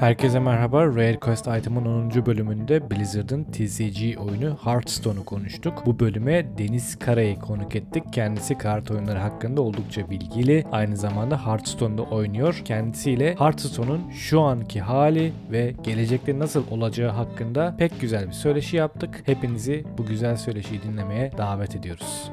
Herkese merhaba. Rare Quest Item'ın 10. bölümünde Blizzard'ın TCG oyunu Hearthstone'u konuştuk. Bu bölüme Deniz Kara'yı konuk ettik. Kendisi kart oyunları hakkında oldukça bilgili. Aynı zamanda Hearthstone'da oynuyor. Kendisiyle Hearthstone'un şu anki hali ve gelecekte nasıl olacağı hakkında pek güzel bir söyleşi yaptık. Hepinizi bu güzel söyleşiyi dinlemeye davet ediyoruz.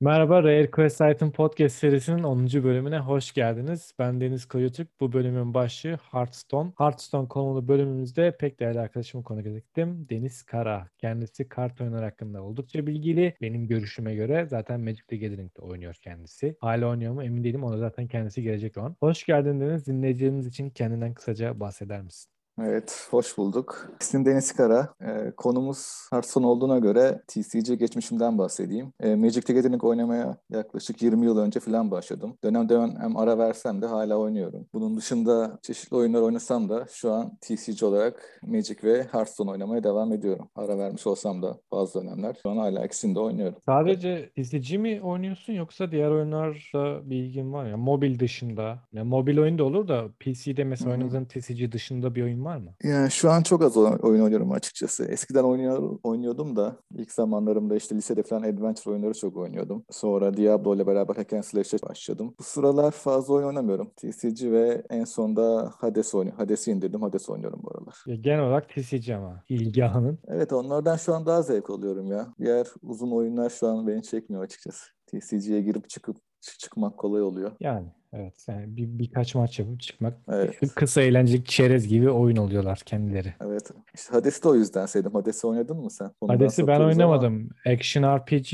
Merhaba, Rare Quest Item Podcast serisinin 10. bölümüne hoş geldiniz. Ben Deniz Koyutürk. Bu bölümün başlığı Hearthstone. Hearthstone konulu bölümümüzde pek değerli arkadaşımı konuk ettim. Deniz Kara. Kendisi kart oyunları hakkında oldukça bilgili. Benim görüşüme göre zaten Magic the Gathering'de oynuyor kendisi. Hala oynuyor mu emin değilim. Ona zaten kendisi gelecek olan. Hoş geldin Deniz. Dinleyicilerimiz için kendinden kısaca bahseder misin? Evet, hoş bulduk. İsmim Deniz Kara. Ee, konumuz Hearthstone olduğuna göre TCG geçmişimden bahsedeyim. Ee, Magic the Gathering oynamaya yaklaşık 20 yıl önce falan başladım. Dönem dönem ara versem de hala oynuyorum. Bunun dışında çeşitli oyunlar oynasam da şu an TCG olarak Magic ve Hearthstone oynamaya devam ediyorum. Ara vermiş olsam da bazı dönemler. Şu an hala ikisini de oynuyorum. Sadece TCG mi oynuyorsun yoksa diğer oyunlarda bir ilgin var ya? Mobil dışında. Ya mobil oyun da olur da PC'de mesela oynadığın TCG dışında bir oyun var mı? Yani şu an çok az oy- oyun oynuyorum açıkçası. Eskiden oynuyor, oynuyordum da ilk zamanlarımda işte lisede falan adventure oyunları çok oynuyordum. Sonra Diablo ile beraber Hack and Slash'e başladım. Bu sıralar fazla oyun oynamıyorum. TCG ve en sonda Hades oynuyorum. Hades'i indirdim. Hades oynuyorum bu aralar. Ya genel olarak TCG ama ilgi alanın. Evet onlardan şu an daha zevk alıyorum ya. Diğer uzun oyunlar şu an beni çekmiyor açıkçası. TCG'ye girip çıkıp çık- çıkmak kolay oluyor. Yani evet yani bir, birkaç maç yapıp çıkmak Evet. kısa eğlenceli çerez gibi oyun oluyorlar kendileri. Evet. İşte Hades'i de o yüzden sevdim. Hades'i oynadın mı sen? Konudan Hades'i ben sapıyoruz ama- oynamadım. Action RPG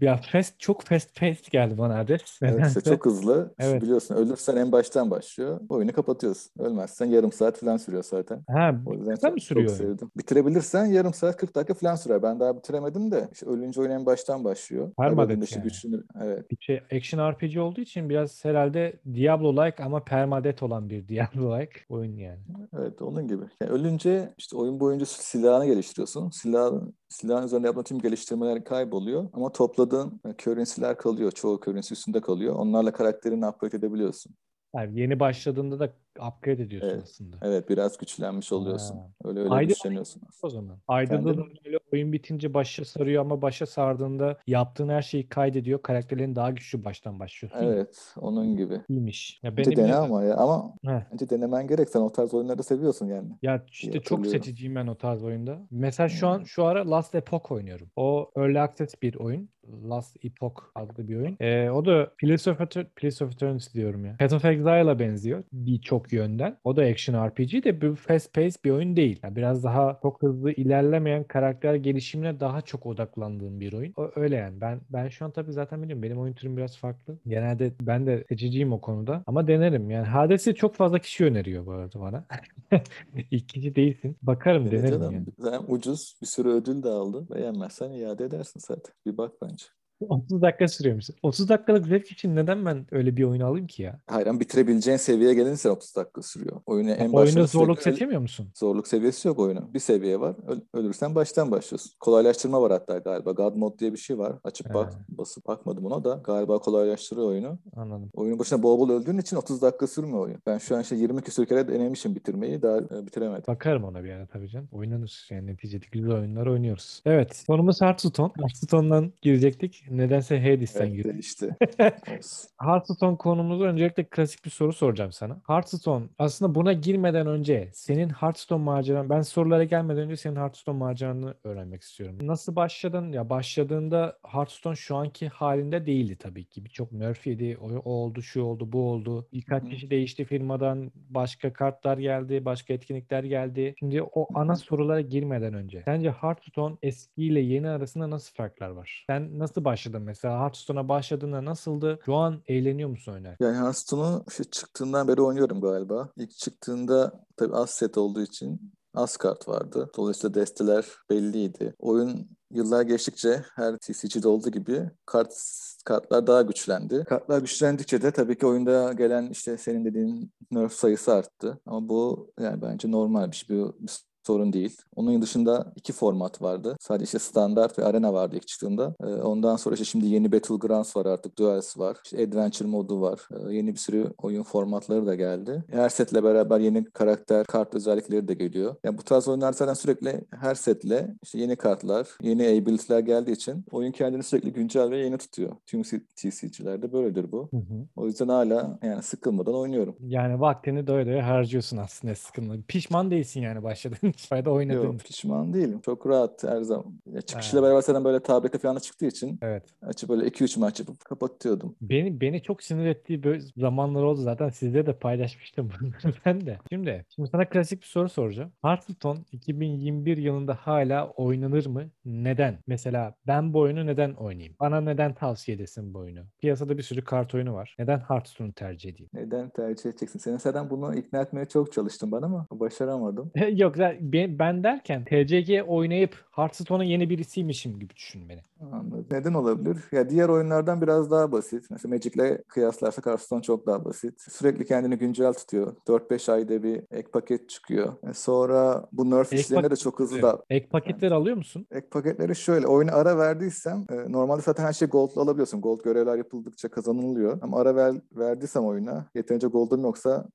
ya fast çok fast paced geldi bana Hades. Evet işte çok hızlı. Evet. Biliyorsun ölürsen en baştan başlıyor. Oyunu kapatıyorsun. Ölmezsen yarım saat falan sürüyor zaten. Ha, O yüzden çok, mı sürüyor çok sevdim. Bitirebilirsen yarım saat 40 dakika falan sürer. Ben daha bitiremedim de işte ölünce oyun en baştan başlıyor. Permadeath işte yani. güçlü, evet. Bir şey action RPG olduğu için biraz herhalde Diablo-like ama permadeath olan bir Diablo-like oyun yani. Evet onun gibi. Yani ölünce işte oyun boyunca silahını geliştiriyorsun. Silahın, silahın üzerinde yaptığın tüm geliştirmeler kayboluyor. Ama topladığın e, currency'ler kalıyor. Çoğu currency üstünde kalıyor. Onlarla karakterini upgrade edebiliyorsun. Yani yeni başladığında da upgrade ediyorsun Evet. aslında. Evet biraz güçleniş oluyorsun. Ha. Öyle öyle Ayda- güçleniyorsun. O zaman. Aydın'da da böyle oyun bitince başa sarıyor ama başa sardığında yaptığın her şeyi kaydediyor. Karakterlerin daha güçlü baştan başlıyorsun. Evet onun gibi. İyiymiş. Ya Bence benim dene de- ama ya. Ama Heh. bence denemen gerek. Sen o tarz oyunları seviyorsun yani. Ya işte çok seçiciyim ben o tarz oyunda. Mesela şu an Hmm. şu ara Last Epoch oynuyorum. O Early Access bir oyun. Last Epoch adlı bir oyun. Ee, o da Pillars of, Eter- Pillars of Eternity diyorum ya. Path of Exile'a benziyor birçok yönden. O da action RPG de bir fast paced bir oyun değil. Yani biraz daha çok hızlı ilerlemeyen karakter gelişimine daha çok odaklandığım bir oyun. O, öyle yani. Ben ben şu an tabii zaten biliyorum benim oyun türüm biraz farklı. Genelde ben de seçiciyim o konuda. Ama denerim. Yani Hades'i çok fazla kişi öneriyor bu arada bana. Kişi değilsin. Bakarım Evet denerim canım. yani. Hem ucuz bir sürü ödül de aldı. Beğenmezsen iade edersin zaten. Bir bak bence. 30 dakika sürüyormuş. 30 dakikalık zevk için neden ben öyle bir oyun alayım ki ya? Hayran bitirebileceğin seviyeye gelince 30 dakika sürüyor. Oyunu en Oyunda zorluk öl- seçemiyor musun? Zorluk seviyesi yok oyunun. Bir seviye var. Öl- ölürsen baştan başlıyorsun. Kolaylaştırma var hatta galiba. God Mode diye bir şey var. Açıp bak, He. basıp bakmadım ona da. Galiba kolaylaştırıyor oyunu. Anladım. Oyunun başına bol bol öldüğün için 30 dakika sürmüyor oyun. Ben şu an işte 20 küsür kere denemişim bitirmeyi. Daha e, bitiremedim. Bakarım ona bir ara tabii canım. Oynanır. Yani neticede güzel oyunlar oynuyoruz. Evet. Konumuz Hearthstone. Hearthstone'dan girecektik. Nedense Hades'ten Evet girdik. işte. Hearthstone konumuzu öncelikle klasik bir soru soracağım sana. Hearthstone aslında buna girmeden önce senin Hearthstone maceran ben sorulara gelmeden önce senin Hearthstone maceranı öğrenmek istiyorum. Nasıl başladın? Ya başladığında Hearthstone şu anki halinde değildi tabii ki. Birçok yedi. O, o oldu, şu oldu, bu oldu. Birkaç kişi değişti firmadan. Başka kartlar geldi, başka etkinlikler geldi. Şimdi o ana sorulara girmeden önce sence Hearthstone eskiyle yeni arasında nasıl farklar var? Sen nasıl başladın mesela? Hearthstone'a başladığında nasıldı? Şu an eğleniyor musun oynarken? Yani Hearthstone'u işte çıktığından beri oynuyorum galiba. İlk çıktığında tabii az set olduğu için az kart vardı. Dolayısıyla desteler belliydi. Oyun yıllar geçtikçe her TCG'de olduğu gibi kart kartlar daha güçlendi. Kartlar güçlendikçe de tabii ki oyunda gelen işte senin dediğin nerf sayısı arttı. Ama bu yani bence normal bir şey. Bir, bir sorun değil. Onun dışında iki format vardı. Sadece işte standart ve arena vardı ilk çıktığında. Ee, ondan sonra işte şimdi yeni Battlegrounds var artık, Duels var. İşte Adventure modu var. Ee, yeni bir sürü oyun formatları da geldi. Her setle beraber yeni karakter, kart özellikleri de geliyor. Yani bu tarz oyunlar zaten sürekli her setle işte yeni kartlar, yeni ability'ler geldiği için oyun kendini sürekli güncel ve yeni tutuyor. Tüm TCG'lerde böyledir bu. Hı hı. O yüzden hala yani sıkılmadan oynuyorum. Yani vaktini doya doya harcıyorsun aslında sıkılma. Pişman değilsin yani başladığın fayda oynadığın. Yok pişman değilim. Çok rahat her zaman. Ya çıkışıyla Ha. beraber zaten böyle tablete falan da çıktığı için Evet. açıp böyle 2-3 maç yapıp kapatıyordum. Beni beni çok sinir ettiği böyle zamanlar oldu zaten sizle de paylaşmıştım bunları ben de. Şimdi şimdi sana klasik bir soru soracağım. Hearthstone 2021 yılında hala oynanır mı? Neden? Mesela ben bu oyunu neden oynayayım? Bana neden tavsiye edesin bu oyunu? Piyasada bir sürü kart oyunu var. Neden Hearthstone'u tercih edeyim? Neden tercih edeceksin? Senin zaten bunu ikna etmeye çok çalıştım ben ama başaramadım. Yok ben, ben derken TCG oynayıp Hearthstone'un yeni birisiymişim gibi düşün beni. Anladım. Neden olabilir? Ya diğer oyunlardan biraz daha basit. Mesela Magic'le kıyaslarsak Hearthstone çok daha basit. Sürekli kendini güncel tutuyor. 4-5 ayda bir ek paket çıkıyor. E sonra bu nerf Ek işlerine de çok hızlı da Ek paketleri alıyor musun? Ek paketleri şöyle, oyuna ara verdiysem, e, normalde zaten her şey gold'la alabiliyorsun. Gold görevler yapıldıkça kazanılıyor. Ama ara ver, verdiysem oyuna, yeterince gold'um yoksa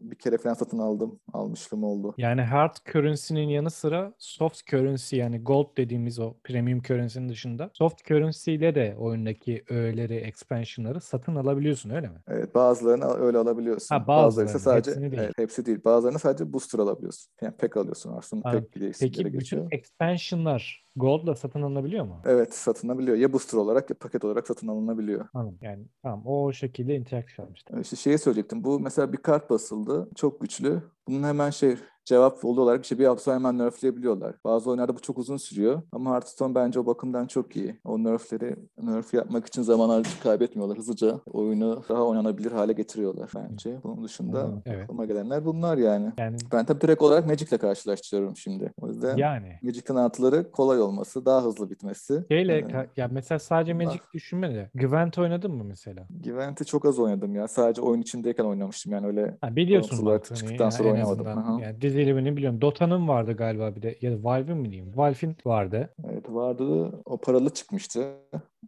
bir kere falan satın aldım, almışlığım oldu. Yani hard currency'nin yanı sıra soft currency yani gold dediğimiz o premium currency'nin dışında soft currency ile de oyundaki öğeleri, expansion'ları satın alabiliyorsun öyle mi? Evet, bazılarını öyle alabiliyorsun. Ha, Bazıları ise sadece, hepsini değil. evet, hepsi değil. Bazılarını sadece booster alabiliyorsun. Yani pek alıyorsun aslında, pek isimleri Peki bütün geçiyor. expansion'lar gold'la satın alınabiliyor mu? Evet, satın alabiliyor. Ya booster olarak ya paket olarak satın alınabiliyor. Anladım. Yani tamam o şekilde interaction almıştım. İşte şeyi söyleyecektim. Bu mesela bir kart basıldı. Çok güçlü. Bunun hemen şey cevap yolu olarak işte bir hafta hemen nerfleyebiliyorlar. Bazı oyunlarda bu çok uzun sürüyor. Ama Hearthstone bence o bakımdan çok iyi. O nerfleri nerf yapmak için zaman harcı kaybetmiyorlar. Hızlıca oyunu daha oynanabilir hale getiriyorlar bence. Bunun dışında evet. aklıma gelenler bunlar yani. Yani Ben tabii direkt olarak Magic'le karşılaştırıyorum şimdi. O yüzden yani Magic'in artıları kolay olması, daha hızlı bitmesi. şeyle Ee, ka- ya mesela sadece. Magic düşünme de Gwent oynadın mı mesela? Gwent'i çok az oynadım ya. Sadece oyun içindeyken oynamıştım. Yani öyle Ha, biliyorsun olarak mantığını çıktıktan ya sonra en oynamadım. azından. Aha. Yani dizilimini biliyorum. Dota'nın vardı galiba bir de ya da Valve'in mi diyeyim? Valve'in vardı. Evet vardı. O paralı çıkmıştı.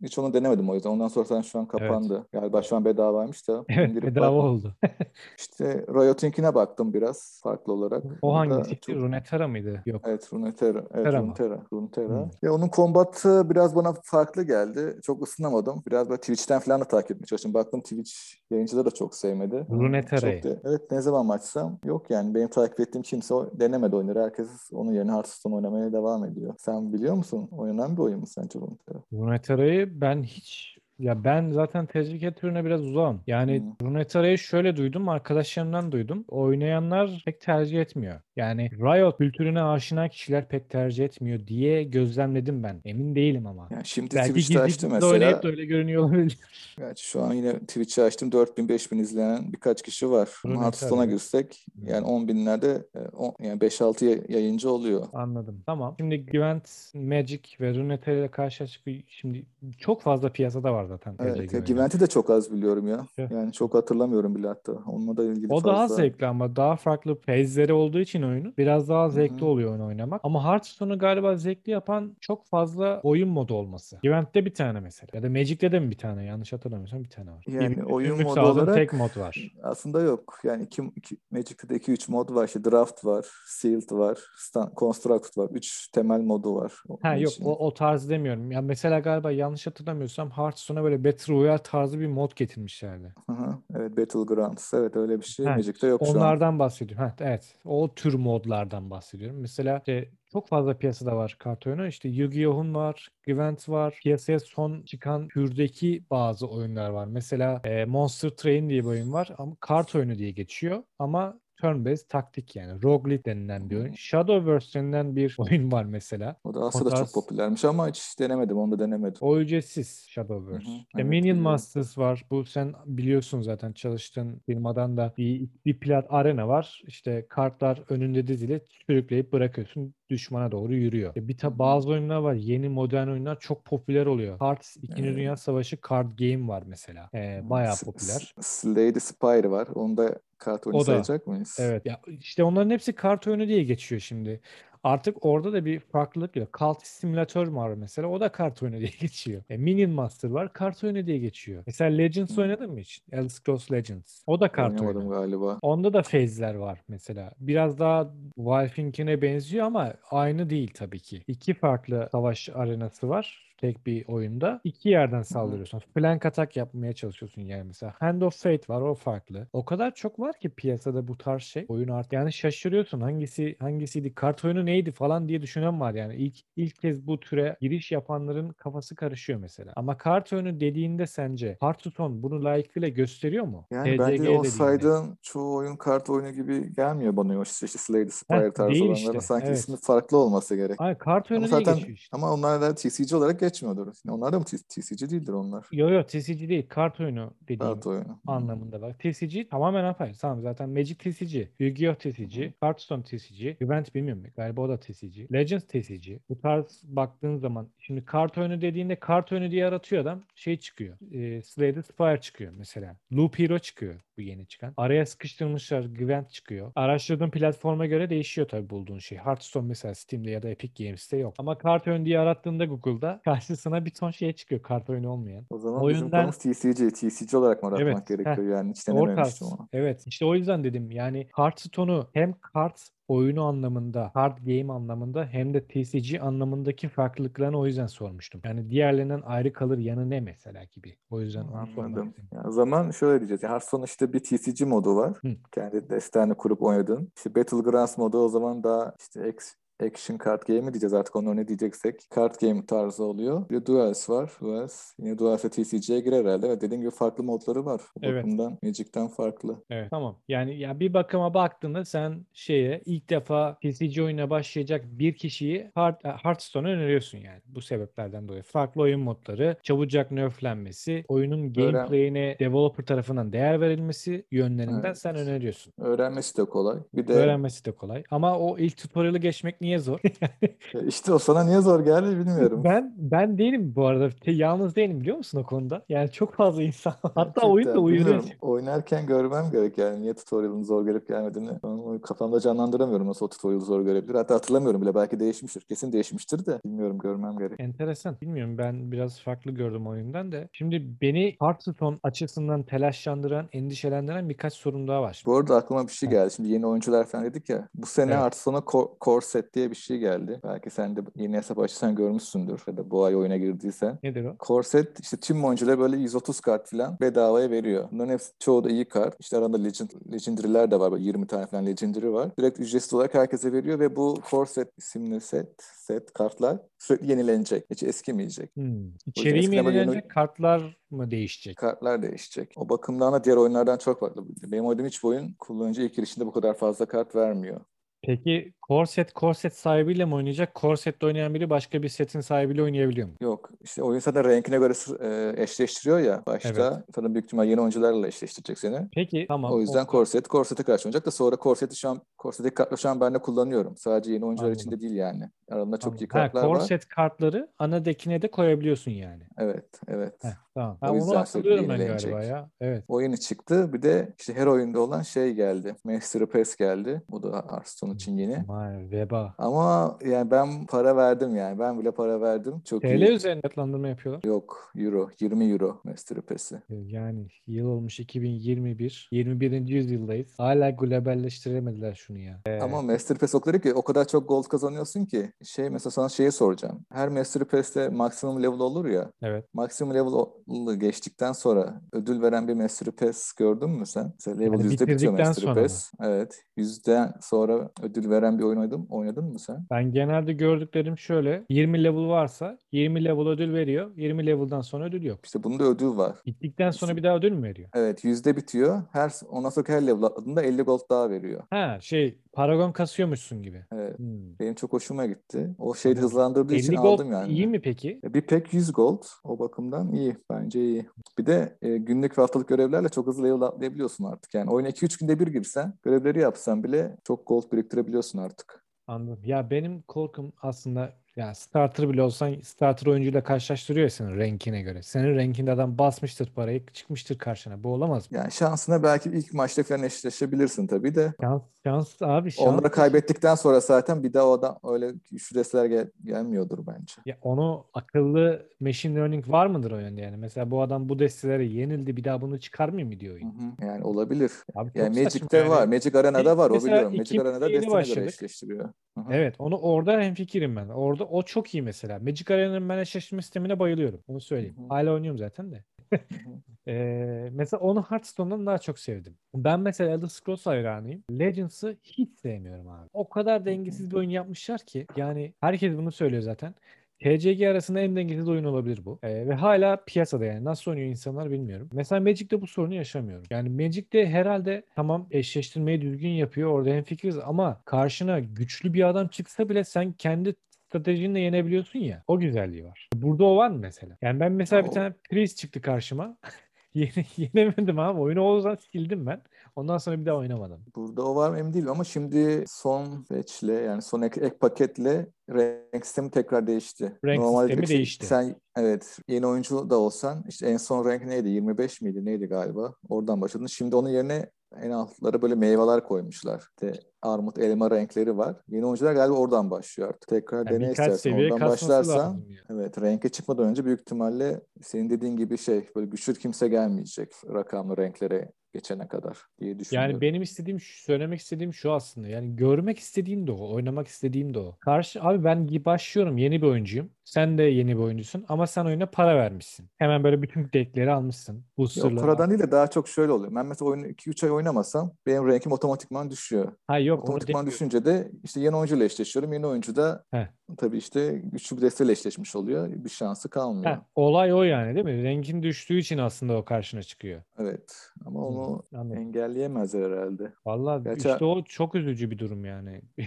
Hiç onu denemedim o yüzden. Ondan sonra zaten şu an kapandı. Galiba şu an bedavaymış da. Evet bedava bakmadım. oldu. İşte Riot'inkine baktım biraz farklı olarak. O hangisiydi? çok- Runeterra mıydı? Yok. Evet Runeterra. Evet Terra? Runeterra. Runeterra. Hmm. Ya onun kombatı biraz bana farklı geldi. Çok ısınamadım. Biraz böyle Twitch'ten falan da takip etmeye çalıştım. Baktım Twitch yayıncıları da çok sevmedi. Runeterra'yı. Da- Evet ne zaman açsam yok yani. Benim takip ettiğim kimse o denemedi oyunları. Herkes onun yerine Hearthstone oynamaya devam ediyor. Sen biliyor musun? Oynanan bir oyun mu sence Runeterra? Runeterra'yı ben hiç ya ben zaten TCG türüne biraz uzağım. Yani Hmm. Runeterra'yı şöyle duydum, arkadaşlarımdan duydum. Oynayanlar pek tercih etmiyor. Yani Riot kültürüne aşina kişiler pek tercih etmiyor diye gözlemledim ben. Emin değilim ama. Yani şimdi Belki Twitch'te açtım mesela. oynayıp da öyle görünüyor olabilir. Gerçi şu an yine Twitch'i açtım. 4000-5000 izleyen birkaç kişi var. Hearthstone'a girsek Hmm. yani 10 binlerde e, yani 5-6 yay- yayıncı oluyor. Anladım. Tamam. Şimdi Gwent, Magic ve Runeterra ile karşılaştık. Şimdi çok fazla piyasada var zaten Evet, ya oyunu. Gwent'i de çok az biliyorum ya. Yani çok hatırlamıyorum bile hatta. Onunla da ilgili O daha fazla. zevkli ama daha farklı phase'leri olduğu için oyunun biraz daha zevkli hı. oluyor onu oynamak. Ama Hearthstone'u galiba zevkli yapan çok fazla oyun modu olması. Gwent'te bir tane mesela. Ya da Magic'te de mi bir tane? Yanlış hatırlamıyorsam bir tane var. Yani Günlük- oyun modu olarak tek mod var. aslında yok. Yani iki, iki, Magic'te de 2-3 mod var. İşte Draft var, Sealed var, Stand, Construct var. 3 temel modu var. Ha yok o, o tarz demiyorum. Ya mesela galiba yanlış hatırlamıyorsam Hearthstone'a böyle Battle Royale tarzı bir mod getirmişlerdi. Hı hı. Evet Battlegrounds. Evet öyle bir şey. Ha, Magic'te yok şu an. Onlardan bahsediyorum. Ha, evet. O tür modlardan bahsediyorum. Mesela işte çok fazla piyasada var kart oyunu. İşte Yu-Gi-Oh'un var, Gwent var. Piyasaya son çıkan türdeki bazı oyunlar var. Mesela e, Monster Train diye bir oyun var ama kart oyunu diye geçiyor. Ama turn-based taktik yani. Roguelite denilen bir oyun. Hmm. Shadowverse denilen bir oyun var mesela. O da aslında tarz- çok popülermiş ama hiç denemedim. Onu da denemedim. O ücretsiz Shadowverse. Hı hı, İşte evet, Minion biliyorum. Masters var. Bu sen biliyorsun zaten çalıştığın firmadan da bir, bir plat arena var. İşte kartlar önünde dizili sürükleyip bırakıyorsun. Düşmana doğru yürüyor. E bir ta bazı oyunlar var. Yeni modern oyunlar çok popüler oluyor. Cards 2. Evet. Dünya Savaşı card game var mesela. E, bayağı popüler. Slade Spire var. Onu da kart oyunu O da. sayacak mıyız? Evet. Ya işte onların hepsi kart oyunu diye geçiyor şimdi. Artık orada da bir farklılık yok. Cult Simulator var mesela. O da kart oyunu diye geçiyor. E, Minion Master var. Kart oyunu diye geçiyor. Mesela Legends oynadın mı hiç? Elder Scrolls Legends. O da kart Oynamadım oyunu. galiba. Onda da phase'ler var mesela. Biraz daha Valve'inkine benziyor ama aynı değil tabii ki. İki farklı savaş arenası var tek bir oyunda. İki yerden saldırıyorsun. Flank atak yapmaya çalışıyorsun yani mesela. Hand of Fate var o farklı. O kadar çok var ki piyasada bu tarz şey. Oyun artık yani şaşırıyorsun hangisi hangisiydi kart oyunu neydi falan diye düşünen var yani. İlk ilk kez bu türe giriş yapanların kafası karışıyor mesela. Ama kart oyunu dediğinde sence Hearthstone bunu layıkıyla gösteriyor mu? Yani TCG bence o saydığın çoğu oyun kart oyunu gibi gelmiyor bana. İşte, işte Slade Spire Heh, tarzı olanların işte, sanki evet. ismi farklı olması gerek. Ay kart Ama oyunu diye zaten geçiyor işte. ama onlar da TCG olarak geçmiyordur. Yani onlar da mı TCG değildir onlar? Yo yo TCG değil kart oyunu dediğim Kart oyunu. anlamında bak. TCG tamamen apayrı. Tamam zaten Magic TCG, Yu-Gi-Oh TCG, Hearthstone TCG, Event bilmiyorum galiba o da TCG, Legends TCG. Bu tarz baktığın zaman şimdi kart oyunu dediğinde kart oyunu diye aratıyor adam şey çıkıyor. E, Slay the Spire çıkıyor mesela. Loop Hero çıkıyor bu yeni çıkan. Araya sıkıştırmışlar Gwent çıkıyor. Araştırdığın platforma göre değişiyor tabii bulduğun şey. Hearthstone mesela Steam'de ya da Epic Games'te yok. Ama kart oyunu diye arattığında Google'da karşısına bir ton şey çıkıyor kart oyunu olmayan. O zaman O bizim yönden- konumuz TCG. TCG olarak mı Evet, gerekiyor yani? Hiç denememiştim ama. Evet. İşte o yüzden dedim yani Hearthstone'u hem kart oyunu anlamında, card game anlamında hem de TCG anlamındaki farklılıklarını o yüzden sormuştum. Yani diğerlerinden ayrı kalır yanı ne mesela gibi. O yüzden onu istedim. Ya o zaman şöyle diyeceğiz. Yani Hearthstone işte bir TCG modu var. Hı. Kendi desteni kurup oynadın. İşte Battlegrounds modu o zaman daha işte ex- action card game mi diyeceğiz artık onları ne diyeceksek. Card game tarzı oluyor. Bir de Duels var. Duels. Yine Duels'e TCG'ye girer herhalde. Ve dediğim gibi farklı modları var. Bu Evet. bakımdan Magic'ten farklı. Evet tamam. Yani ya bir bakıma baktığında sen şeye ilk defa TCG oyuna başlayacak bir kişiyi Heart, Hearthstone'a öneriyorsun yani. Bu sebeplerden dolayı. Farklı oyun modları, çabucak nerflenmesi, oyunun gameplay'ine developer tarafından değer verilmesi yönlerinden Evet. sen öneriyorsun. Öğrenmesi de kolay. Bir de Öğrenmesi de kolay. Ama o ilk tutorial'ı geçmek niye zor? İşte o sana niye zor geldi bilmiyorum. ben ben değilim bu arada. Te- Yalnız değilim biliyor musun o konuda? Yani çok fazla insan. Hatta oyun da bilmiyorum. Oynarken görmem gerek yani. Niye tutorial'ın zor gelip gelmediğini Onu kafamda canlandıramıyorum nasıl o tutorial'ı zor görebilir. Hatta hatırlamıyorum bile. Belki değişmiştir. Kesin değişmiştir de. Bilmiyorum görmem gerek. Enteresan. Bilmiyorum ben biraz farklı gördüm oyundan da. Şimdi beni Hearthstone açısından telaşlandıran, endişelendiren birkaç sorun daha var. Bu arada aklıma bir şey geldi. Şimdi yeni oyuncular falan dedik ya. Bu sene Evet. artık sonra Core, Core Set diye bir şey geldi. Belki sen de yeni hesap açırsan görmüşsündür. Ya da bu ay oyuna girdiysen. Nedir o? Corset işte tüm oyunculara böyle 130 kart falan bedavaya veriyor. Bunların hepsi çoğu da iyi kart. İşte aranda Legend, Legendary'ler de var. Böyle 20 tane falan Legendary var. Direkt ücretsiz olarak herkese veriyor ve bu Corset isimli set, set kartlar sürekli yenilenecek. Hiç eskimeyecek. Hmm. İçeriği mi yenilenecek, yeni- kartlar mı değişecek? Kartlar değişecek. O bakımdan da diğer oyunlardan çok farklı. Benim oynadığım hiçbir oyun kullanıcı ilk girişinde bu kadar fazla kart vermiyor. Peki core set, core set sahibiyle mi oynayacak? Core sette oynayan biri başka bir setin sahibiyle oynayabiliyor mu? Yok. işte oyun zaten renkine göre e, eşleştiriyor ya başta. Zaten büyük ihtimal yeni oyuncularla eşleştirecek seni. Peki tamam. O yüzden o- korset, korsete karşı oynayacak da sonra korseti şu an, korseteki kartları şu an ben de kullanıyorum. Sadece yeni oyuncular için Anladım. de değil yani. Aralarında çok iyi Tamam. Ha, kartlar core var. set kartları ana dekine de koyabiliyorsun yani. Evet, evet. Heh, tamam. Ha, onu hatırlıyorum ben galiba ya. Evet. O yeni çıktı. Bir de işte her oyunda olan şey geldi. Master Pass geldi. Bu da Hearthstone için yeni. Vay veba. Ama yani ben para verdim yani. Ben bile para verdim. Çok TL iyi. üzerinde fiyatlandırma yapıyorlar. Yok, euro. 20 euro Master Pass'i. Yani yıl olmuş 2021. 21. yüzyıldayız. Hala globalleştiremediler şunu ya. Ama Master Pass o kadar ki o kadar çok gold kazanıyorsun ki şey mesela sana şeyi soracağım. Her Master Pass'te maksimum level olur ya. Evet. Maksimum level'ı geçtikten sonra ödül veren bir Master Pass gördün mü sen? Mesela level Yani yüzde bitiyor Master sonra mı? Pass. Evet. Yüzden sonra ödül veren bir oyun oynadın, oynadın mı sen? Ben genelde gördüklerim şöyle. 20 level varsa 20 level ödül veriyor. 20 level'dan sonra ödül yok. İşte bunda ödül var. Bittikten sonra bir daha ödül mü veriyor? Evet yüzde bitiyor. Her ondan sonra her level atladığında 50 gold daha veriyor. Ha şey paragon kasıyormuşsun gibi. Evet. Hmm. Benim çok hoşuma gitti. O şeyi hızlandırdığı 50 için gold aldım yani. iyi mi peki? Bir pek 100 gold. O bakımdan iyi. Bence iyi. Bir de e, günlük ve haftalık görevlerle çok hızlı level atlayabiliyorsun artık. Yani oyuna 2-3 günde bir girsen, görevleri yapsan bile çok gold biriktirebiliyorsun artık. Anladım. Ya benim korkum aslında ya starter bile olsan starter oyuncuyla karşılaştırıyor senin rankine göre. Senin rankinde adam basmıştır parayı çıkmıştır karşına. Bu olamaz mı? Yani şansına belki ilk maçta falan eşleşebilirsin tabii de. Şans, şans abi şans. Onları kaybettikten sonra zaten bir daha o adam öyle desteler gel- gelmiyordur bence. Ya onu akıllı machine learning var mıdır o yönde yani? Mesela bu adam bu destelere yenildi bir daha bunu çıkarmıyor mu diyor oyun? hı. Yani olabilir. Abi Yani Magic'te yani. var. Magic Arena'da var. O Mesela biliyorum. Magic Arena'da göre başladık. eşleştiriyor. Hı hı. Evet onu orada hemfikirim ben. Orada o çok iyi mesela. Magic Arena'nın ben eşleştirme sistemine bayılıyorum. Onu söyleyeyim. Hı hı. Hala oynuyorum zaten de. Ee, mesela onu Hearthstone'dan daha çok sevdim. Ben mesela Elder Scrolls hayranıyım. Legends'ı hiç sevmiyorum abi. O kadar dengesiz bir oyun yapmışlar ki yani herkes bunu söylüyor zaten. TCG arasında en dengesiz oyun olabilir bu. Ee, ve hala piyasada yani nasıl oynuyor insanlar bilmiyorum. Mesela Magic'te bu sorunu yaşamıyorum. Yani Magic'te herhalde tamam eşleştirmeyi düzgün yapıyor orada hemfikiriz ama karşına güçlü bir adam çıksa bile sen kendi stratejinle yenebiliyorsun ya. O güzelliği var. Burada o var mı mesela? Yani ben mesela bir tane priest çıktı karşıma. Yene- Yenemedim abi. Oyunu o yüzden sildim ben. Ondan sonra bir daha oynamadım. Burada o var mı emin değilim ama şimdi son patch'le yani son ek, ek paketle renk sistemi tekrar değişti. Renk Normalde sistemi işte değişti. Sen evet yeni oyuncu da olsan işte en son renk neydi? 25 miydi? Neydi galiba? Oradan başladın. Şimdi onun yerine en altlara böyle meyveler koymuşlar. İşte armut, elma renkleri var. Yeni oyuncular galiba oradan başlıyor artık. Tekrar Yani dene istersen. kasması başlarsan yani. evet renke çıkmadan önce büyük ihtimalle senin dediğin gibi şey böyle güçlü kimse gelmeyecek rakamlı renklere geçene kadar diye düşünüyorum. Yani benim istediğim, söylemek istediğim şu aslında. Yani görmek istediğim de o, oynamak istediğim de o. Karşı abi ben başlıyorum, yeni bir oyuncuyum. Sen de yeni bir oyuncusun ama sen oyuna para vermişsin. Hemen böyle bütün deckleri almışsın. Boosterları. paradan değil de daha çok şöyle oluyor. Ben mesela oyunu 2-3 ay oynamasam benim rankim otomatikman düşüyor. Ha yok Otomatikman düşünce de işte yeni oyuncuyla eşleşiyorum. Yeni oyuncu da Heh. tabii işte güçlü bir desteyle eşleşmiş oluyor. Bir şansı kalmıyor. Ha, olay o yani değil mi? Renkin düştüğü için aslında o karşına çıkıyor. Evet ama onu anladım. engelleyemezler herhalde. Vallahi Gerçi işte o çok üzücü bir durum yani.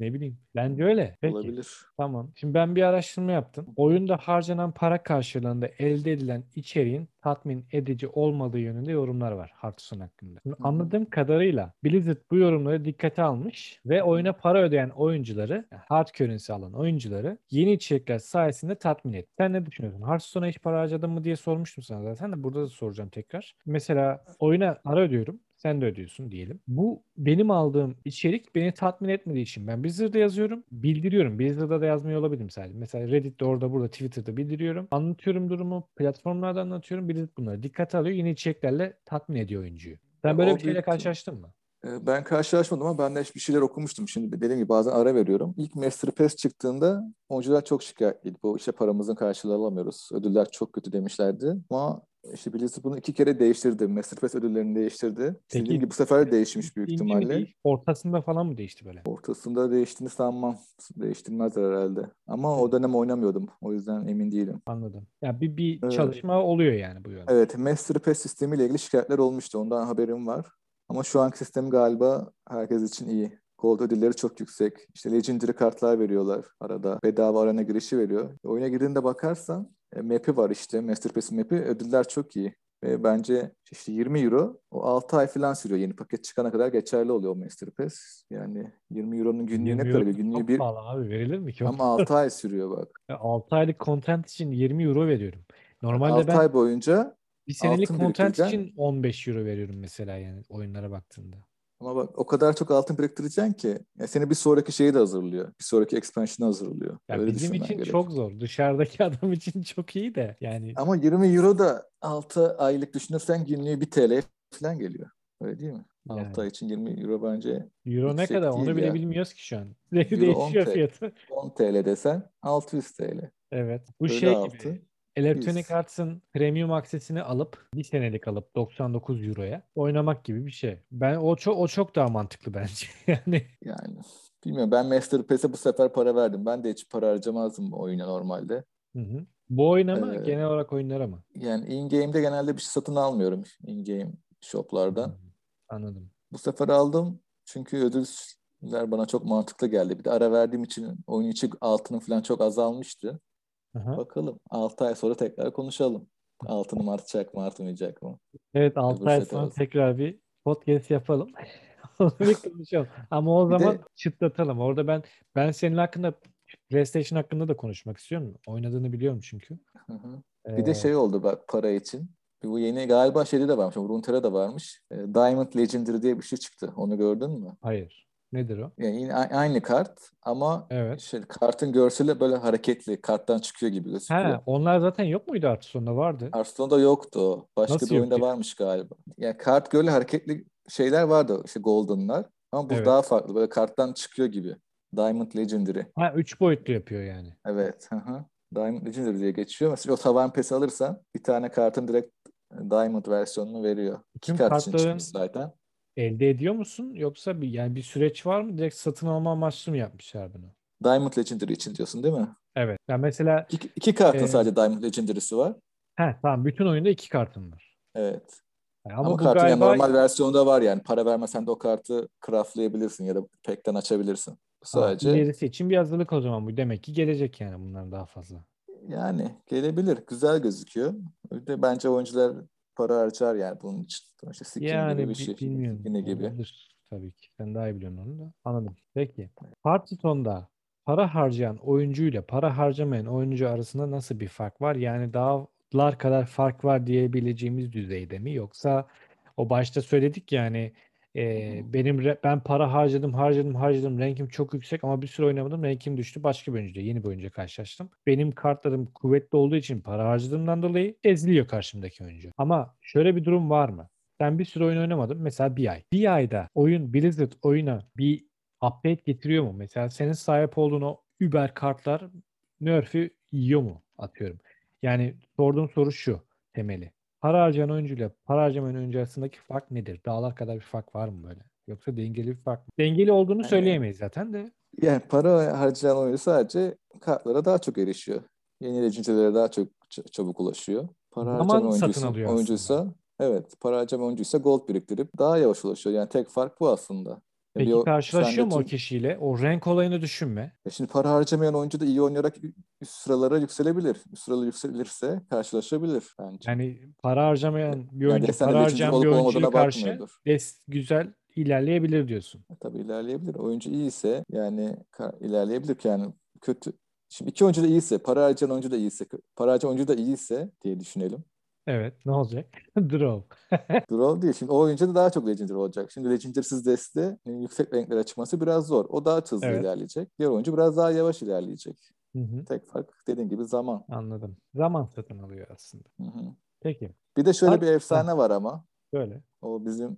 Ne bileyim. Bence öyle. Peki. olabilir. Tamam. Şimdi ben bir araştırma yaptım. Oyunda harcanan para karşılığında elde edilen içeriğin tatmin edici olmadığı yönünde yorumlar var Hearthstone hakkında. Şimdi anladığım kadarıyla Blizzard bu yorumları dikkate almış ve oyuna para ödeyen oyuncuları, hard currency alan oyuncuları yeni içerikler sayesinde tatmin etti. Sen ne düşünüyorsun? Hearthstone'a hiç para harcadın mı diye sormuştum sana zaten de burada da soracağım tekrar. Mesela oyuna para ödüyorum. Sen de ödüyorsun diyelim. Bu benim aldığım içerik beni tatmin etmediği için ben Blizzard'da yazıyorum. Bildiriyorum. Blizzard'da da yazmıyor olabilirim sadece. Mesela Reddit'te orada burada Twitter'da bildiriyorum. Anlatıyorum durumu. Platformlarda anlatıyorum. Blizzard bunları dikkate alıyor. Yeni içeriklerle tatmin ediyor oyuncuyu. Sen böyle bir şeyle karşılaştın mı? Ee, Ben karşılaşmadım ama ben de bir şeyler okumuştum. Şimdi dediğim gibi bazen ara veriyorum. İlk Master Pass çıktığında oyuncular çok şikayetliydi. Bu işte paramızın karşılığı alamıyoruz. Ödüller çok kötü demişlerdi. Ama işte Blizzard bunu iki kere değiştirdi. Master Pass ödüllerini değiştirdi. Peki, İstediğim gibi bu sefer de değişmiş büyük ihtimalle. değil? Ortasında falan mı değişti böyle? Ortasında değiştiğini sanmam. Değiştirmezler herhalde. Ama o dönem oynamıyordum. O yüzden emin değilim. Anladım. Ya bir bir Evet. çalışma oluyor yani bu yönde. Evet, Master Pass sistemiyle ilgili şikayetler olmuştu. Ondan haberim var. Ama şu anki sistem galiba herkes için iyi. Gold ödülleri çok yüksek. İşte Legendary kartlar veriyorlar arada. Bedava arena girişi veriyor. Oyuna girdiğinde bakarsan e, map'i var işte. Master Pass'in map'i. Ödüller çok iyi. Ve bence işte 20 euro o 6 ay falan sürüyor. Yeni paket çıkana kadar geçerli oluyor o Master Pass. Yani 20 euronun günlüğü 20 ne kadar? Günlüğü bir pahalı abi. Verilir mi ki? ama 6 ay sürüyor bak. 6 aylık content için 20 euro veriyorum. Normalde 6 ben ay boyunca bir senelik altın biriktireceksin. için 15 euro veriyorum mesela yani oyunlara baktığında. Ama bak o kadar çok altın biriktireceksin ki ya seni bir sonraki şeyi de hazırlıyor. Bir sonraki expansion'ı hazırlıyor. Ya Öyle bizim için gerek. çok zor. Dışarıdaki adam için çok iyi de yani Ama 20 euro da 6 aylık düşünürsen günlüğü 1 TL falan geliyor. Öyle değil mi? 6 Yani. ay için 20 euro bence euro ne yüksek kadar onu bile ya. bilmiyoruz ki şu an. Euro 10 Değişiyor TL. fiyatı. 10 TL desen 600 TL. Evet. Bu Öyle şey altı. gibi. Electronic 100. Arts'ın premium aksesini alıp bir senelik alıp 99 euroya oynamak gibi bir şey. Ben o çok o çok daha mantıklı bence. Yani Yani bilmiyorum ben Master Pass'e bu sefer para verdim. Ben de hiç para harcamazdım oyuna normalde. hı hı. Bu oyuna mı? Ee, Genel olarak oyunlara mı? Yani in-game'de genelde bir şey satın almıyorum in-game shoplardan. Hı, Anladım. Bu sefer aldım çünkü ödüller bana çok mantıklı geldi. Bir de ara verdiğim için oyun içi altının falan çok azalmıştı. Aha. Bakalım 6 ay sonra tekrar konuşalım. Altınım artacak mı artmayacak mı? Evet 6 Öbür ay sonra olsun. tekrar bir podcast yapalım. Bir konuşalım. Ama o Bir de- zaman çıtlatalım. Orada ben ben senin hakkında PlayStation hakkında da konuşmak istiyorum. Oynadığını biliyorum çünkü. Hı hı. Bir de Ee, şey oldu bak para için. Bu yeni galiba şeyde de varmış. Runeterra da varmış. E, Diamond Legendary diye bir şey çıktı. Onu gördün mü? Hayır. Nedir o? Yani yine aynı kart ama Evet. şey, kartın görseli böyle hareketli. Karttan çıkıyor gibi gözüküyor. Ha, onlar zaten yok muydu sonunda vardı. Hearthstone'da yoktu. Başka Nasıl bir oyunda yok varmış galiba. Yani kart böyle hareketli şeyler vardı. işte Golden'lar. Ama bu Evet. daha farklı. Böyle karttan çıkıyor gibi. Diamond Legendary. Ha, üç boyutlu yapıyor yani. Evet. Hı hı. Diamond Legendary diye geçiyor. Mesela o tavan pesi alırsan bir tane kartın direkt Diamond versiyonunu veriyor. İki Tüm kart için kartların çıkmış zaten. Elde ediyor musun? Yoksa bir yani bir süreç var mı? Direkt satın alma amaçlı mı yapmışlar bunu? Diamond Legendary için diyorsun değil mi? Evet. Yani mesela İki, iki kartın Ee, sadece Diamond Legendary'si var. he, tamam bütün oyunda iki kartın var. Evet. Yani Ama, ama, bu kartın yani galiba normal versiyonda var yani. Para vermesen de o kartı craftlayabilirsin ya da pack'ten açabilirsin. Ha, Sadece ilerisi için bir hazırlık o zaman bu. Demek ki gelecek yani bundan daha fazla. yani gelebilir. Güzel gözüküyor. Bir de bence oyuncular para harcar yani bunun için. İşte skin Yani gibi bir bi- şey. bilmiyorum. Skin'i gibi. Olabilir tabii ki. Sen daha iyi biliyorsun onu da. Anladım. Peki. Hearthstone'da para harcayan oyuncuyla para harcamayan oyuncu arasında nasıl bir fark var? Yani dağlar kadar fark var diyebileceğimiz düzeyde mi? Yoksa o başta söyledik yani e, hı. benim re- ben para harcadım harcadım harcadım rankim çok yüksek ama bir süre oynamadım rankim düştü başka bir oyuncuyla yeni bir oyuncuyla karşılaştım. Benim kartlarım kuvvetli olduğu için para harcadığımdan dolayı eziliyor karşımdaki oyuncu. Ama şöyle bir durum var mı? Ben bir süre oyun oynamadım. Mesela bir ay. Bir ayda oyun Blizzard oyuna bir update getiriyor mu? Mesela senin sahip olduğun o Uber kartlar nerf'ü yiyor mu? Atıyorum. Yani sorduğum soru şu temeli. Para harcayan oyuncuyla para harcamayan oyuncu arasındaki fark nedir? Dağlar kadar bir fark var mı böyle? Yoksa dengeli bir fark mı? Dengeli olduğunu Yani- söyleyemeyiz zaten de. Yani para harcayan oyuncu sadece kartlara daha çok erişiyor. Yeni legendary'lere daha çok ç- çabuk ulaşıyor. Para Zaman harcayan satın oyuncuysa, oyuncuysa evet para harcayan oyuncuysa gold biriktirip daha yavaş ulaşıyor. Yani tek fark bu aslında. Bir Peki o- karşılaşıyor mu o kişiyle? O renk olayını düşünme. Ya şimdi para harcamayan oyuncu da iyi oynayarak üst sıralara yükselebilir. Üst sıralara yükselirse karşılaşabilir bence. Yani para harcamayan bir Yani oyuncu desen para harcayan bir oyuncuya karşı des güzel ilerleyebilir diyorsun. E, Tabii ilerleyebilir. Oyuncu iyiyse yani ka- ilerleyebilir yani kötü. Şimdi iki oyuncu da iyiyse, para harcayan oyuncu da iyiyse, para harcayan oyuncu da iyiyse diye düşünelim. Evet, ne olacak? Draw. Draw değil. Şimdi o oyuncu da daha çok Legendary olacak. Şimdi Legendary'siz deste e, yüksek renklere çıkması biraz zor. O daha hızlı Evet. ilerleyecek. Diğer oyuncu biraz daha yavaş ilerleyecek. Hı hı, Tek fark dediğin gibi zaman. anladım. Zaman satın alıyor aslında. Hı hı. Peki, Bir de şöyle Bak- bir efsane var ama. böyle. O bizim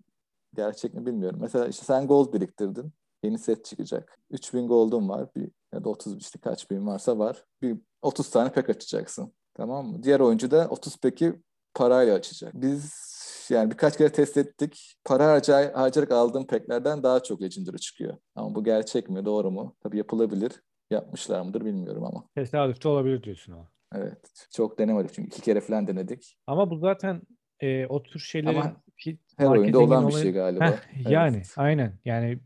gerçek mi bilmiyorum. Mesela işte sen gold biriktirdin. Yeni set çıkacak. 3000 gold'un var. Bir, ya da 30 işte kaç bin varsa var. Bir 30 tane pek açacaksın. Tamam mı? Diğer oyuncu da 30 peki parayla açacak. Biz yani birkaç kere test ettik. Para harcay harcayarak aldığım peklerden daha çok Legendary çıkıyor. Ama bu gerçek mi? Doğru mu? Tabii yapılabilir. Yapmışlar mıdır bilmiyorum ama. Tesadüfte olabilir diyorsun ama. Evet. Çok denemedik çünkü iki kere falan denedik. Ama bu zaten e, o tür şeylerin Ama Her oyunda olan bir şey galiba. Heh, yani Evet. aynen. Yani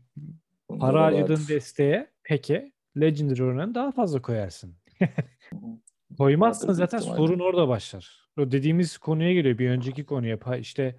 Bunda para harcadığın desteğe peki Legendary oranını daha fazla koyarsın. Koymazsan zaten sorun orada başlar. O dediğimiz konuya geliyor. Bir önceki konuya. İşte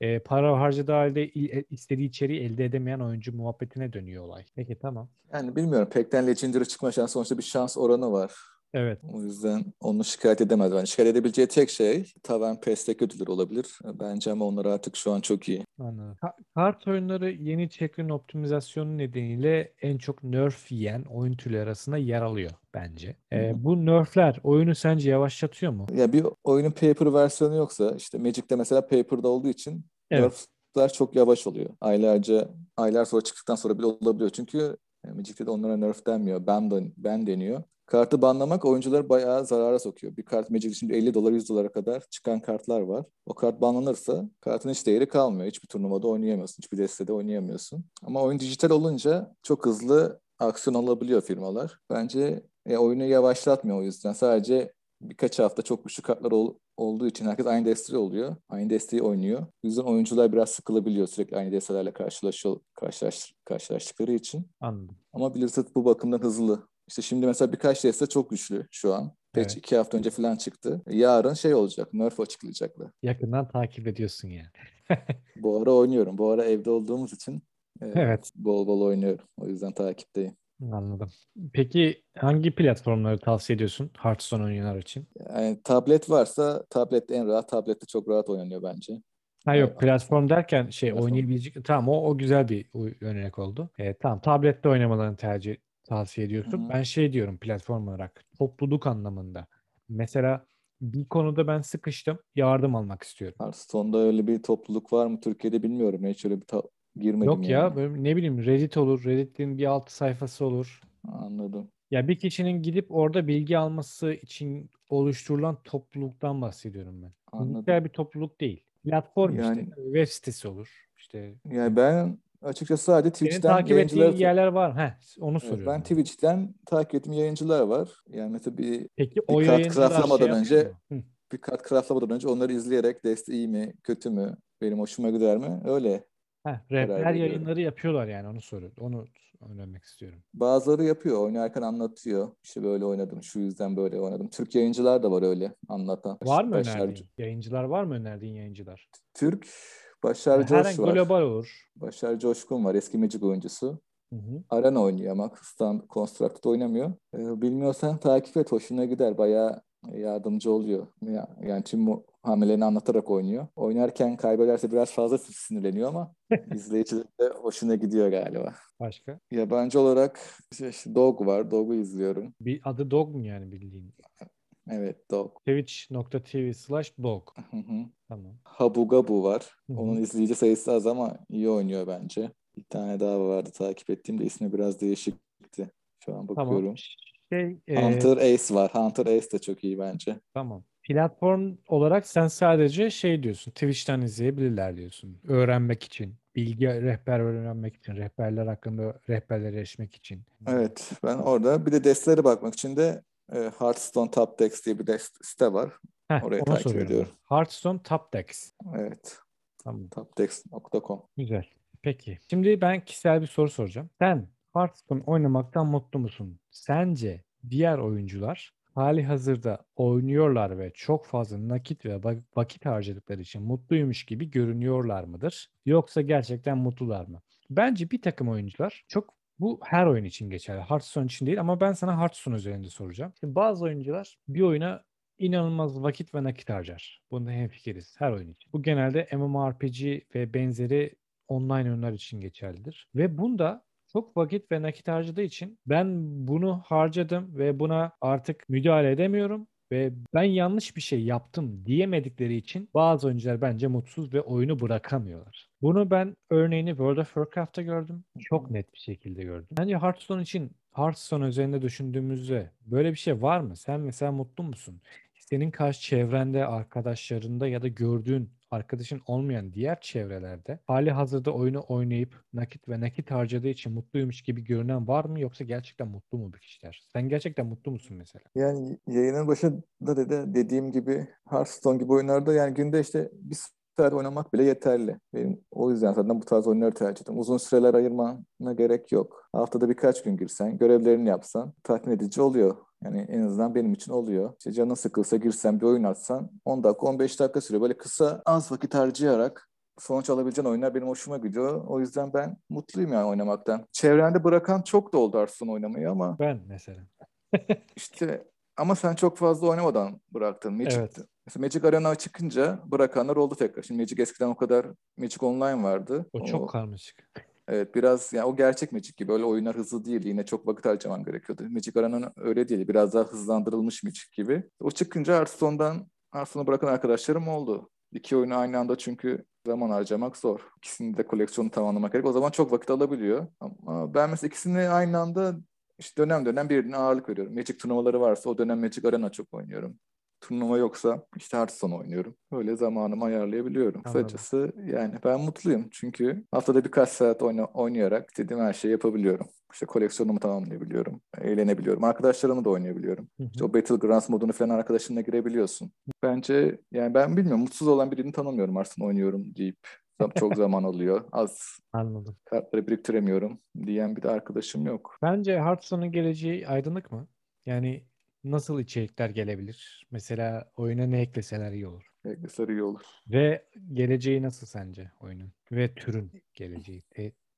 e, para harcadığı halde e, istediği içeriği elde edemeyen oyuncu muhabbetine dönüyor olay. Peki tamam. Yani bilmiyorum. Pekten Legendary çıkma şansı sonuçta bir şans oranı var. Evet. O yüzden onu şikayet edemez. Yani şikayet edebileceği tek şey Taven Pest'teki ödüller olabilir. Bence ama onlar artık şu an çok iyi. Anladım. Ka- kart oyunları yeni check'in optimizasyonu nedeniyle en çok nerf yiyen oyun türleri arasında yer alıyor bence. E, bu nerfler oyunu sence yavaşlatıyor mu? Ya bir oyunun paper versiyonu yoksa işte Magic'te mesela paper'da olduğu için Evet. nerf'ler çok yavaş oluyor. Aylarca, aylar sonra çıktıktan sonra bile olabiliyor. Çünkü Magic'te onlara nerf denmiyor. Ban, ban deniyor. Kartı banlamak oyuncuları bayağı zarara sokuyor. Bir kart Magic'te şimdi 50 dolar 100 dolara kadar çıkan kartlar var. O kart banlanırsa kartın hiç değeri kalmıyor. Hiçbir turnuvada oynayamıyorsun. Hiçbir destede oynayamıyorsun. Ama oyun dijital olunca çok hızlı aksiyon alabiliyor firmalar. Bence e, oyunu yavaşlatmıyor o yüzden. Sadece birkaç hafta çok güçlü kartlar ol- olduğu için herkes aynı desteği oluyor. Aynı desteği oynuyor. O yüzden oyuncular biraz sıkılabiliyor sürekli aynı destelerle karşılaşıyor, karşılaş, karşılaştıkları için. Anladım. Ama Blizzard bu bakımdan hızlı. İşte şimdi mesela birkaç deste çok güçlü şu an. Patch Evet. iki hafta önce falan çıktı. Yarın şey olacak, nerf açıklayacaklar. Yakından takip ediyorsun yani. Bu ara oynuyorum. Bu ara evde olduğumuz için e, Evet. bol bol oynuyorum. O yüzden takipteyim. Anladım. Peki hangi platformları tavsiye ediyorsun Hearthstone oyunlar için? Yani tablet varsa tablet en rahat. Tablette çok rahat oynanıyor bence. Ha yok Evet. platform derken şey Platform. oynayabilecek tamam o, o güzel bir örnek oldu. E, tamam tablette oynamalarını tercih tavsiye ediyorsun. Hı hı. Ben şey diyorum platform olarak topluluk anlamında. Mesela bir konuda ben sıkıştım yardım almak istiyorum. Hearthstone'da öyle bir topluluk var mı Türkiye'de bilmiyorum. Hiç öyle bir ta- girmedim Yok ya yani. böyle ne bileyim Reddit olur Reddit'in bir alt sayfası olur. Anladım. Ya bir kişinin gidip orada bilgi alması için oluşturulan topluluktan bahsediyorum ben. Anladım. Fiziksel bir topluluk değil. Platform Yani- işte. Web sitesi olur. İşte Yani ben açıkçası sadece senin Twitch'ten takip ettiğin yayıncıları yerler var. Heh, onu soruyorum. ben ben. Twitch'ten takip ettiğim yayıncılar var. Yani mesela bir Peki o bir kart yayıncılar craft'lamadan şey önce- bir kart craft'lamadan önce onları izleyerek deste iyi mi, kötü mü, benim hoşuma gider mi? Öyle. Heh, rehber yayınları yapıyorlar yani onu soruyorum. Onu öğrenmek istiyorum. Bazıları yapıyor, oynarken anlatıyor. İşte böyle oynadım, şu yüzden böyle oynadım. Türk yayıncılar da var öyle anlatan. Var mı Başarcı- önerdiğin? Yayıncılar var mı önerdiğin yayıncılar? Türk Başar Coş Herhangi var. global olur. Başar Coşkun var, eski Magic oyuncusu. Hı hı. Arena oynuyor ama stand Constructed oynamıyor. Ee, bilmiyorsan takip et, hoşuna gider. Bayağı yardımcı oluyor. Ya- Yani tüm hamlelerini anlatarak oynuyor. Oynarken kaybederse biraz fazla sinirleniyor ama izleyiciler de hoşuna gidiyor galiba. Başka? Yabancı olarak işte, Dog var. Dog'u izliyorum. Bir adı dog mu yani bildiğin? Evet Dog. Twitch.tv slash dog. Tamam. Habu Gabu var. Onun izleyici sayısı az ama iyi oynuyor bence. Bir tane daha vardı takip ettiğimde ismi biraz değişikti. Şu an bakıyorum. Tamam. Şey, e, Hunter Ace var. Hunter Ace de çok iyi bence. Tamam. Platform olarak sen sadece şey diyorsun. Twitch'ten izleyebilirler diyorsun. Öğrenmek için. Bilgi rehber öğrenmek için. Rehberler hakkında rehberlere erişmek için. Evet ben orada bir de destelere bakmak için de e, Hearthstone Top Decks diye bir dest- site var. Heh, Orayı takip soruyorum. ediyorum. Hearthstone Top Decks. Evet. Tamam. Topdex.com Güzel. Peki. Şimdi ben kişisel bir soru soracağım. Sen Hearthstone oynamaktan mutlu musun? Sence diğer oyuncular hali hazırda oynuyorlar ve çok fazla nakit ve va- vakit harcadıkları için mutluymuş gibi görünüyorlar mıdır? Yoksa gerçekten mutlular mı? Bence bir takım oyuncular çok bu her oyun için geçerli. Hearthstone için değil ama ben sana Hearthstone üzerinde soracağım. Şimdi bazı oyuncular bir oyuna inanılmaz vakit ve nakit harcar. Bunda hemfikiriz her oyun için. Bu genelde MMORPG ve benzeri online oyunlar için geçerlidir. Ve bunda çok vakit ve nakit harcadığı için ben bunu harcadım ve buna artık müdahale edemiyorum ve ben yanlış bir şey yaptım diyemedikleri için bazı oyuncular bence mutsuz ve oyunu bırakamıyorlar. Bunu ben örneğini World of Warcraft'ta gördüm. Çok net bir şekilde gördüm. Bence Hearthstone için Hearthstone üzerinde düşündüğümüzde böyle bir şey var mı? Sen mesela mutlu musun? Senin karşı çevrende, arkadaşlarında ya da gördüğün arkadaşın olmayan diğer çevrelerde hali hazırda oyunu oynayıp nakit ve nakit harcadığı için mutluymuş gibi görünen var mı yoksa gerçekten mutlu mu bu kişiler? Sen gerçekten mutlu musun mesela? Yani yayının başında da dediğim gibi Hearthstone gibi oyunlarda yani günde işte bir saat oynamak bile yeterli. Benim o yüzden zaten bu tarz oyunları tercih ettim. Uzun süreler ayırmana gerek yok. Haftada birkaç gün girsen, görevlerini yapsan tatmin edici oluyor. Yani en azından benim için oluyor. İşte canın sıkılsa girsen bir oyun atsan 10 dakika 15 dakika sürüyor. Böyle kısa az vakit harcayarak sonuç alabileceğin oyunlar benim hoşuma gidiyor. O yüzden ben mutluyum yani oynamaktan. Çevrende bırakan çok da oldu Hearthstone oynamayı ama Ben mesela. işte ama sen çok fazla oynamadan bıraktın. Magic, Evet. Mesela Magic Arena çıkınca bırakanlar oldu tekrar. Şimdi Magic eskiden o kadar Magic Online vardı. O çok karmaşık. Evet biraz yani o gerçek Magic gibi öyle oyunlar hızlı değil. Yine çok vakit harcaman gerekiyordu. Magic Arena'nın öyle değil. Biraz daha hızlandırılmış Magic gibi. O çıkınca Hearthstone'dan Hearthstone'u bırakan arkadaşlarım oldu. İki oyunu aynı anda çünkü zaman harcamak zor. İkisini de koleksiyonu tamamlamak gerek. O zaman çok vakit alabiliyor. Ama ben mesela ikisini aynı anda işte dönem dönem birine ağırlık veriyorum. Magic turnuvaları varsa o dönem Magic Arena çok oynuyorum. Turnuva yoksa işte Hearthstone oynuyorum. Öyle zamanımı ayarlayabiliyorum. Anladım. Kısacası yani ben mutluyum. Çünkü haftada birkaç saat oyna, oynayarak istediğim her şeyi yapabiliyorum. İşte koleksiyonumu tamamlayabiliyorum. Eğlenebiliyorum. Arkadaşlarımla da oynayabiliyorum. Hı hı. İşte o Battlegrounds modunu falan arkadaşınla girebiliyorsun. Bence yani ben bilmiyorum mutsuz olan birini tanımıyorum Hearthstone oynuyorum deyip çok zaman alıyor. Az Anladım. kartları biriktiremiyorum diyen bir de arkadaşım yok. Bence Hearthstone'un geleceği aydınlık mı? Yani nasıl içerikler gelebilir? Mesela oyuna ne ekleseler iyi olur. Ekleser iyi olur. Ve geleceği nasıl sence oyunun? Ve türün geleceği.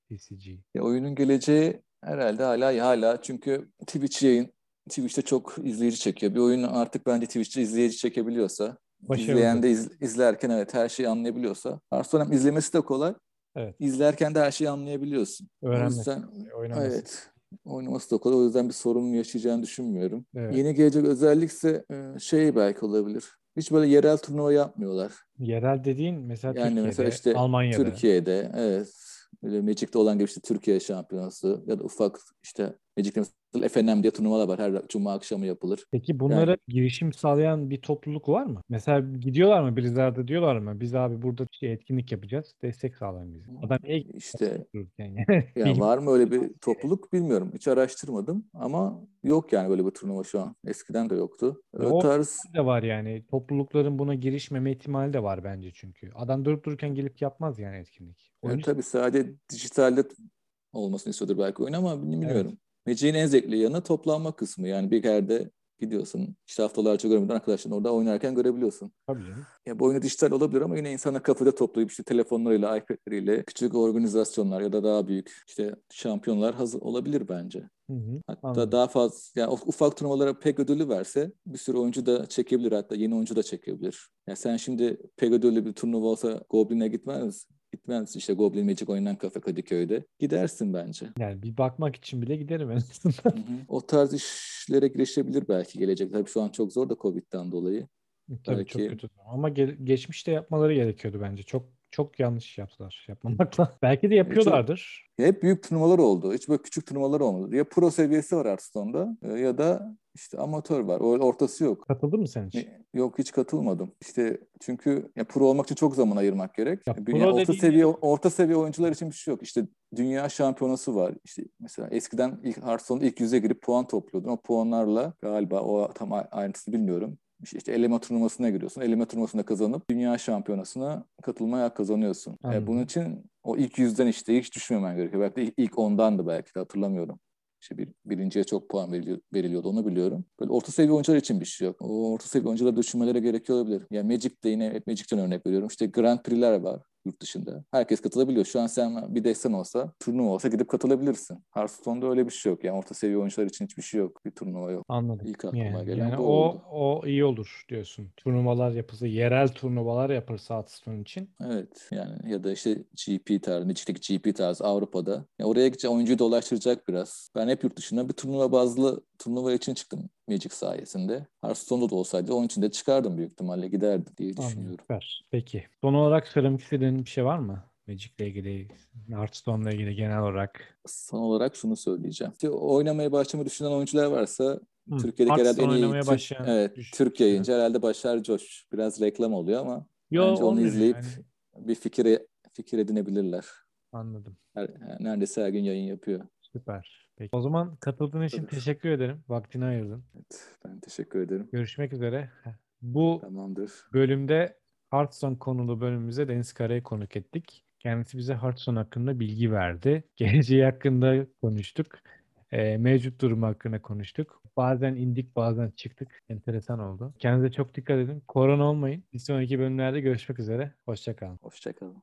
TCG? Ya oyunun geleceği herhalde hala hala çünkü Twitch yayın Twitch'te çok izleyici çekiyor. Bir oyun artık bence Twitch'te izleyici çekebiliyorsa, Başarılı. izleyen de iz- izlerken evet her şeyi anlayabiliyorsa. Hem izlemesi de kolay. Evet. İzlerken de her şeyi anlayabiliyorsun. Öğrenmesi, yüzden oynaması. evet oynaması da kolay. O yüzden bir sorun yaşayacağını düşünmüyorum. Evet. Yeni gelecek özellikse e, şey belki olabilir. Hiç böyle yerel turnuva yapmıyorlar. Yerel dediğin mesela Yani Türkiye'de, mesela işte Almanya'da. Türkiye'de evet böyle Magic'te olan gibi işte Türkiye şampiyonası ya da ufak işte Magic'te mesela FNM diye turnuvalar var. Her cuma akşamı yapılır. Peki bunlara girişim sağlayan bir topluluk var mı? Mesela gidiyorlar mı Blizzard'a diyorlar mı? Biz abi burada şey etkinlik yapacağız. Destek sağlayın bize. Adam niye İşte yani? ya Bilmiyorum. var mı öyle bir topluluk bilmiyorum. Hiç araştırmadım ama yok yani böyle bir turnuva şu an. Eskiden de yoktu. Ya O tarz de var yani. Toplulukların buna girişmeme ihtimali de var bence çünkü. Adam durup dururken gelip yapmaz yani etkinlik. yani Oyuncu tabii sadece dijitalde olmasını istiyordur belki oyun ama bilmiyorum. Magic'in en zevkli yanı toplanma kısmı. Yani bir yerde gidiyorsun. işte haftalarca görmeden arkadaşların orada oynarken görebiliyorsun. tabii canım. Ya bu oyunu dijital olabilir ama yine insanlar kafede toplayıp işte telefonlarıyla, iPad'leriyle küçük organizasyonlar ya da daha büyük işte şampiyonlar hazır olabilir bence. Hı hı. Hatta Anladım. daha fazla yani uf- ufak turnuvalara pek ödülü verse bir sürü oyuncu da çekebilir hatta yeni oyuncu da çekebilir. Ya sen şimdi pek ödüllü bir turnuva olsa Goblin'e gitmez misin? Gitmez işte Goblin Magic oynanan kafe Kadıköy'de. Gidersin bence. Yani bir bakmak için bile giderim en azından. Hı hı. o tarz işlere girişebilir belki gelecek. Tabii şu an çok zor da Covid'den dolayı. Tabii çok Belki- kötü. Ama ge- geçmişte yapmaları gerekiyordu bence. Çok çok yanlış yaptılar yapmamakla. Belki de yapıyorlardır. Ya Hep büyük turnuvalar oldu. Hiç böyle küçük turnuvalar olmadı. Ya pro seviyesi var Hearthstone'da e, ya da işte amatör var. O ortası yok. Katıldın mı sen hiç? Ne- Yok hiç katılmadım. İşte çünkü ya pro olmak için çok zaman ayırmak gerek. Ya Ya pro orta dediğin- seviye orta seviye oyuncular için bir şey yok. İşte dünya şampiyonası var. İşte mesela eskiden ilk Hearthstone'da ilk yüze girip puan topluyordun. O puanlarla galiba o tam ayrıntısını bilmiyorum. İşte, eleme turnuvasına giriyorsun. Eleme turnuvasında kazanıp dünya şampiyonasına katılmaya kazanıyorsun. Anladım. bunun için o ilk yüzden işte hiç düşmemen gerekiyor. Belki de ilk- ilk ondan da belki de hatırlamıyorum. İşte bir, birinciye çok puan veriliyor- veriliyordu onu biliyorum. Böyle orta seviye oyuncular için bir şey yok. O orta seviye oyuncuları düşünmeleri gerekiyor olabilir. Yani Magic'te yine hep Magic'ten örnek veriyorum. İşte Grand Prix'ler var yurt dışında. Herkes katılabiliyor. Şu an sen bir desen olsa, turnuva olsa gidip katılabilirsin. Hearthstone'da öyle bir şey yok. Yani orta seviye oyuncular için hiçbir şey yok. Bir turnuva yok. Anladım. İlk aklıma Yani, gelen yani o oldu. o iyi olur diyorsun. Turnuvalar yapılsa, yerel turnuvalar yapılsa Hearthstone için. Evet yani ya da işte GP tarzı, Magic'teki GP tarzı Avrupa'da. Ya oraya gidecek oyuncuyu dolaştıracak biraz. Ben hep yurt dışına bir turnuva bazlı turnuva için çıktım Magic sayesinde. Hearthstone'da da olsaydı onun için de çıkardım büyük ihtimalle giderdi diye düşünüyorum. Süper. Peki. Son olarak söylemek istediğin bir şey var mı? Magic'le ilgili, Hearthstone'la ilgili genel olarak. Son olarak şunu söyleyeceğim. İşte oynamaya başlamayı düşünen oyuncular varsa Hı, Türkiye'deki herhalde en iyi Türk, başlayan evet, Türk yayıncı herhalde Başar Coş. Biraz reklam oluyor ama Yo, bence onu izleyip yani. bir fikir fikir edinebilirler. Anladım. Her, neredeyse her gün yayın yapıyor. Süper. Peki. O zaman katıldığın için Tabii. teşekkür ederim. Vaktini ayırdın. Evet, ben teşekkür ederim. Görüşmek üzere. Bu Tamamdır. bölümde Hearthstone konulu bölümümüze Deniz Kara'yı konuk ettik. Kendisi bize Hearthstone hakkında bilgi verdi. Geleceği hakkında konuştuk. Eee, mevcut durum hakkında konuştuk. Bazen indik bazen çıktık. Enteresan oldu. Kendinize çok dikkat edin. Korona olmayın. Bir sonraki bölümlerde görüşmek üzere. Hoşçakalın. Hoşçakalın.